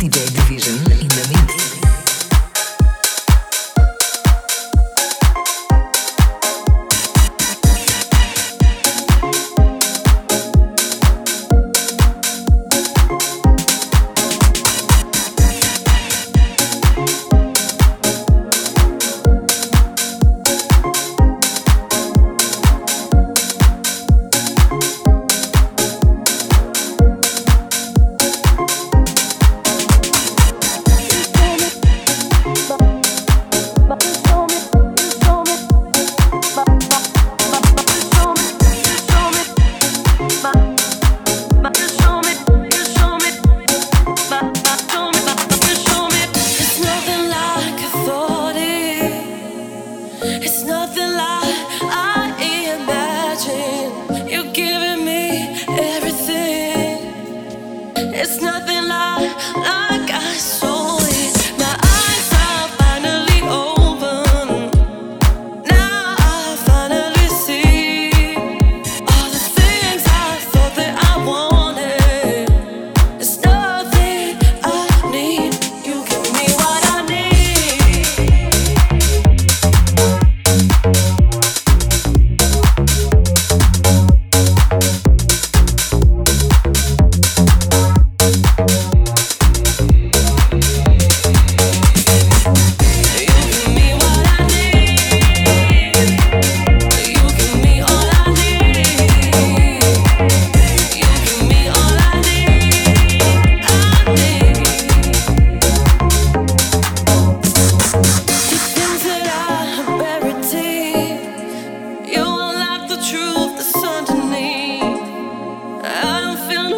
DJ Division.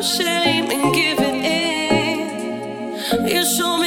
shame in giving in. You show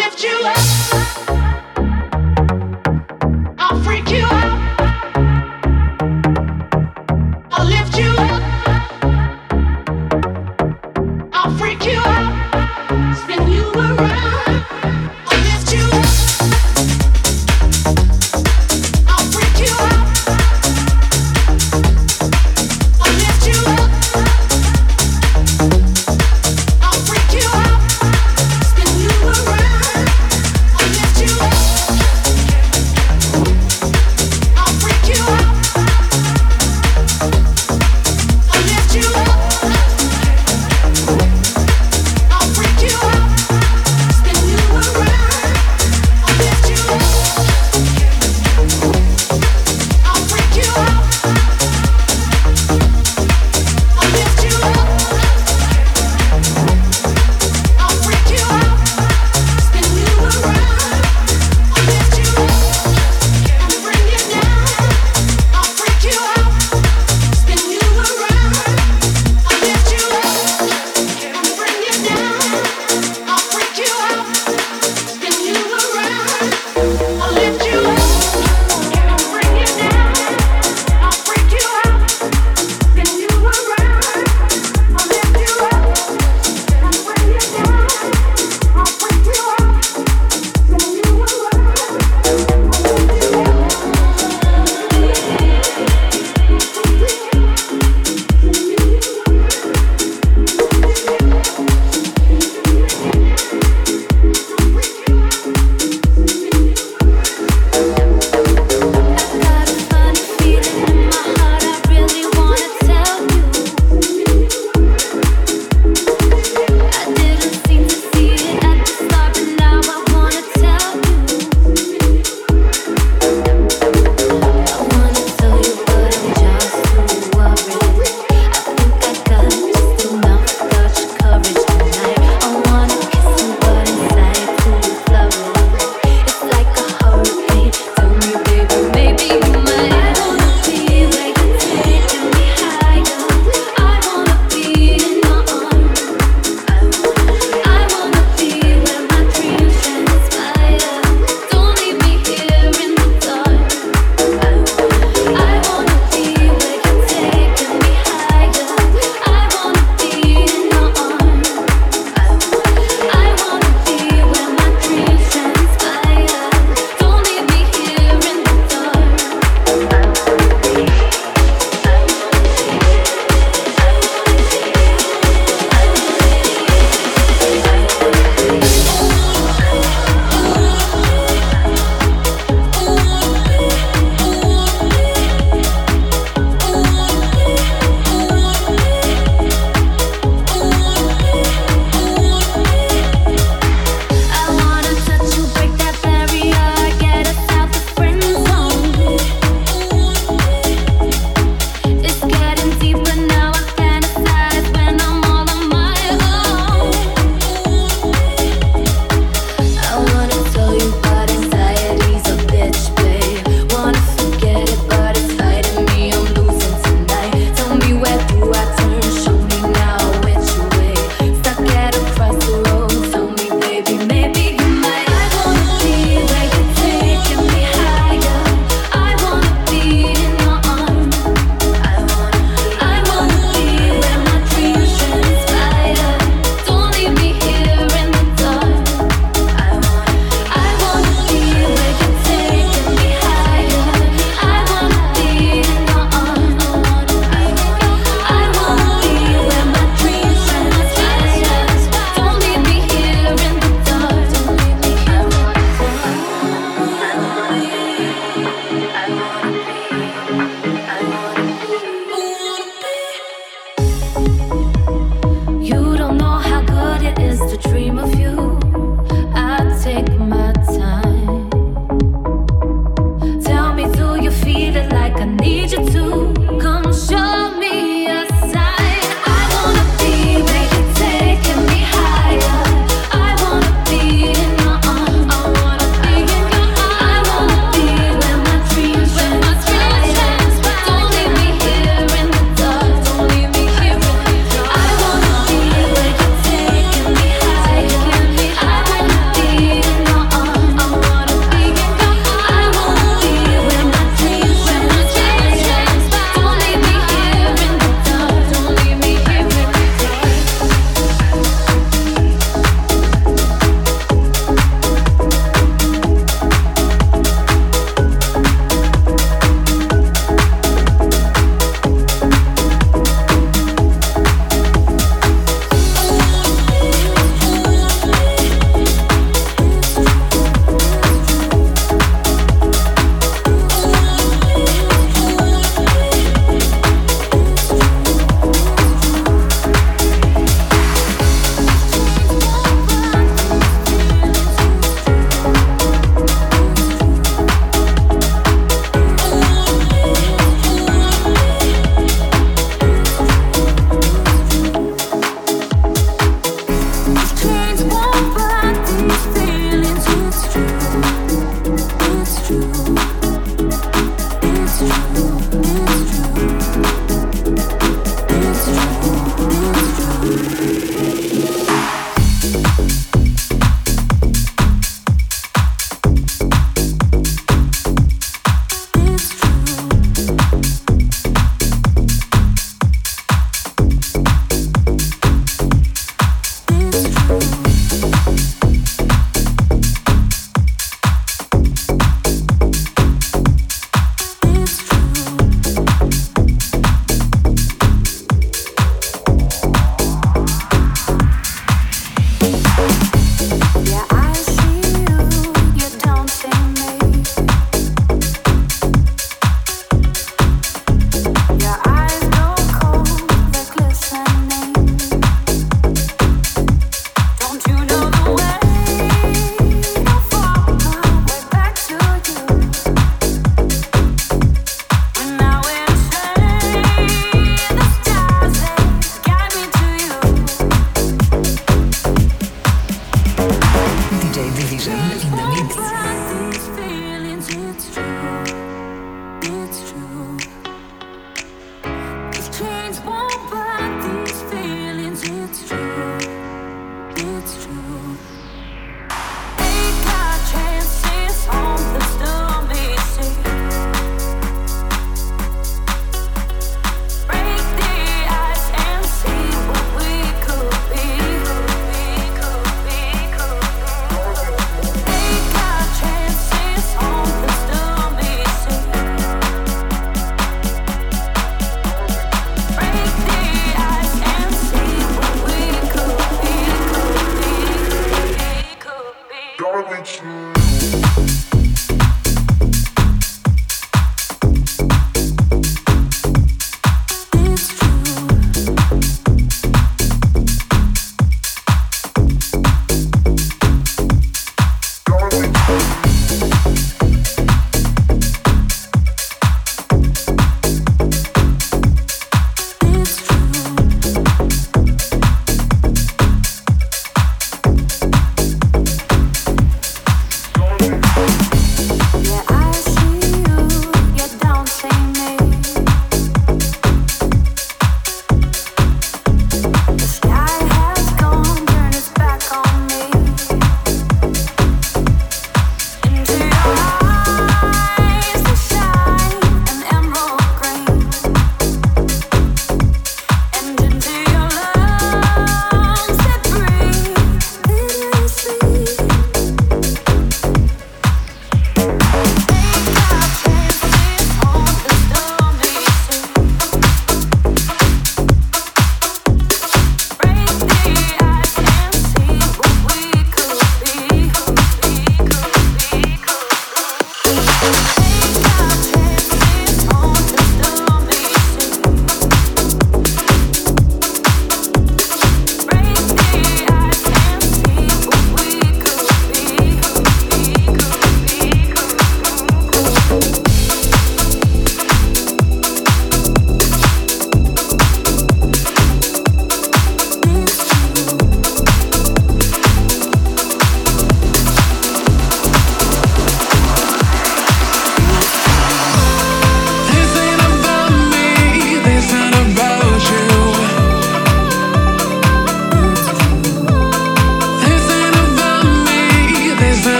lift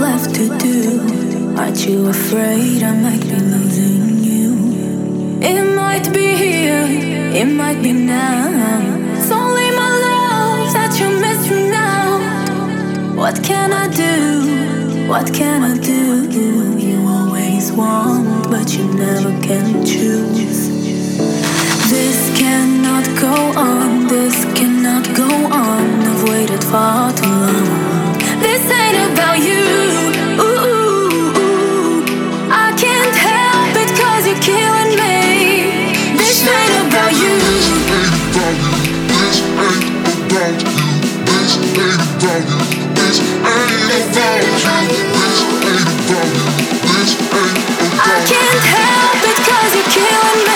left to do? Aren't you afraid I might be losing you? It might be here, it might be now. It's only my love that you miss me now. What can I do? What can I do? You always want, but you never can choose. This cannot go on, this cannot go on. I've waited far too long. This ain't about you. I can't help it cause you're killing me.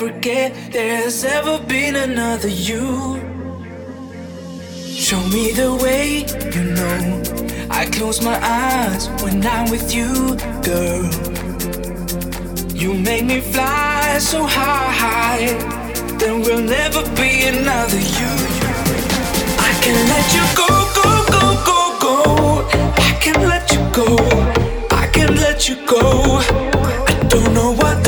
Forget there's ever been another you. Show me the way, you know. I close my eyes when I'm with you, girl. You make me fly so high, there will never be another you. I can let you go, go, go, go, go. I can let you go. I can let you go. I don't know what